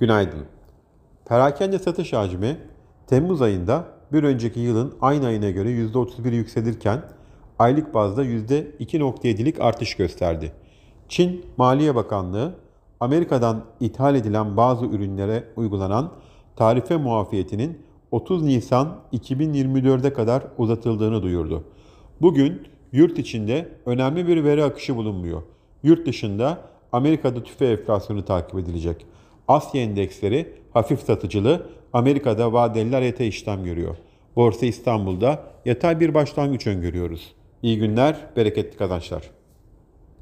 Günaydın. Perakende satış hacmi Temmuz ayında bir önceki yılın aynı ayına göre %31 yükselirken aylık bazda %2.7'lik artış gösterdi. Çin Maliye Bakanlığı Amerika'dan ithal edilen bazı ürünlere uygulanan tarife muafiyetinin 30 Nisan 2024'e kadar uzatıldığını duyurdu. Bugün yurt içinde önemli bir veri akışı bulunmuyor. Yurt dışında Amerika'da tüfe enflasyonu takip edilecek. Asya endeksleri hafif satıcılı, Amerika'da vadeliler yatay işlem görüyor. Borsa İstanbul'da yatay bir başlangıç öngörüyoruz. İyi günler, bereketli kazançlar.